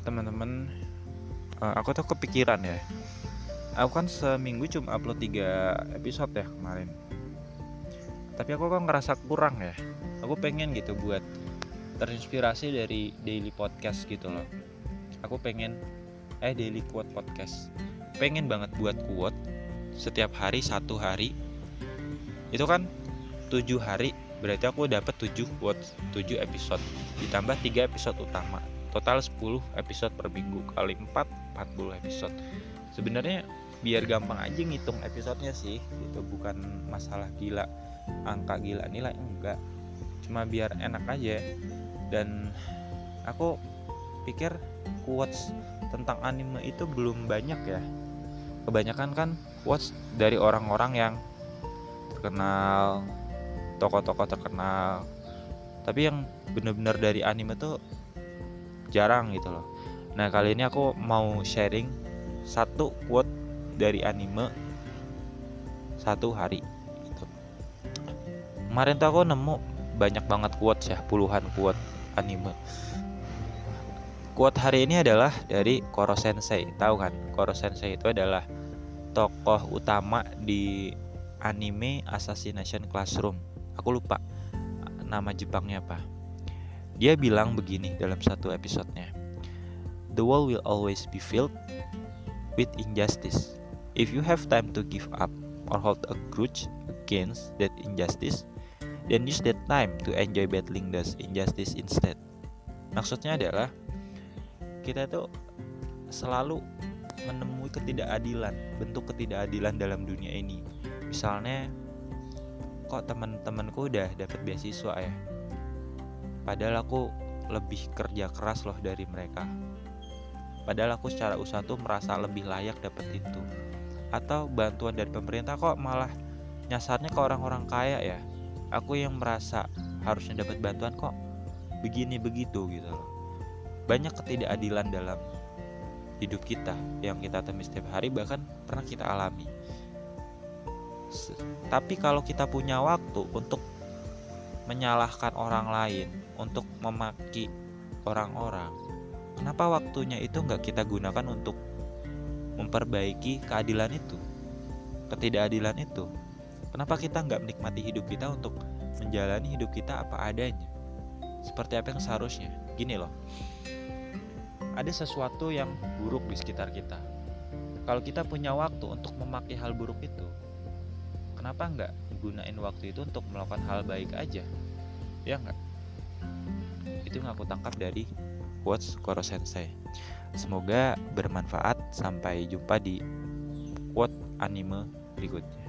Teman-teman, Eh, aku tuh kepikiran ya. Aku kan seminggu cuma upload 3 episode ya kemarin. Tapi aku kok ngerasa kurang ya. Aku pengen gitu buat terinspirasi dari daily podcast gitu loh. Aku pengen eh daily quote podcast. Pengen banget buat quote setiap hari satu hari. Itu kan 7 hari berarti aku dapat 7 quotes 7 episode ditambah 3 episode utama total 10 episode per minggu kali 4 40 episode. Sebenarnya biar gampang aja ngitung episodenya sih itu bukan masalah gila angka gila nilai enggak. Cuma biar enak aja. Dan aku pikir quotes tentang anime itu belum banyak ya. Kebanyakan kan quotes dari orang-orang yang terkenal tokoh-tokoh terkenal. Tapi yang bener-bener dari anime tuh jarang gitu loh. Nah kali ini aku mau sharing satu quote dari anime satu hari gitu. kemarin tuh aku nemu banyak banget quotes ya puluhan quote anime. Quote hari ini adalah dari Koro Sensei tahu kan? Koro Sensei itu adalah tokoh utama di anime Assassination Classroom. Aku lupa nama Jepangnya apa dia bilang begini dalam satu episodenya. The world will always be filled with injustice. If you have time to give up or hold a grudge against that injustice, then use that time to enjoy battling those injustice instead. Maksudnya adalah kita tuh selalu menemui ketidakadilan, bentuk ketidakadilan dalam dunia ini. Misalnya kok teman-temanku udah dapat beasiswa ya, Padahal aku lebih kerja keras loh dari mereka. Padahal aku secara usaha tuh merasa lebih layak dapat itu. Atau bantuan dari pemerintah kok malah nyasarnya ke orang-orang kaya ya. Aku yang merasa harusnya dapat bantuan kok begini begitu gitu loh. Banyak ketidakadilan dalam hidup kita yang kita temui setiap hari bahkan pernah kita alami. Tapi kalau kita punya waktu untuk menyalahkan orang lain, untuk memaki orang-orang, kenapa waktunya itu nggak kita gunakan untuk memperbaiki keadilan itu, ketidakadilan itu? Kenapa kita nggak menikmati hidup kita untuk menjalani hidup kita apa adanya, seperti apa yang seharusnya? Gini loh, ada sesuatu yang buruk di sekitar kita. Kalau kita punya waktu untuk memakai hal buruk itu, kenapa nggak gunain waktu itu untuk melakukan hal baik aja? Ya nggak? Itu yang aku tangkap dari quotes Koro Sensei. Semoga bermanfaat. Sampai jumpa di quote anime berikutnya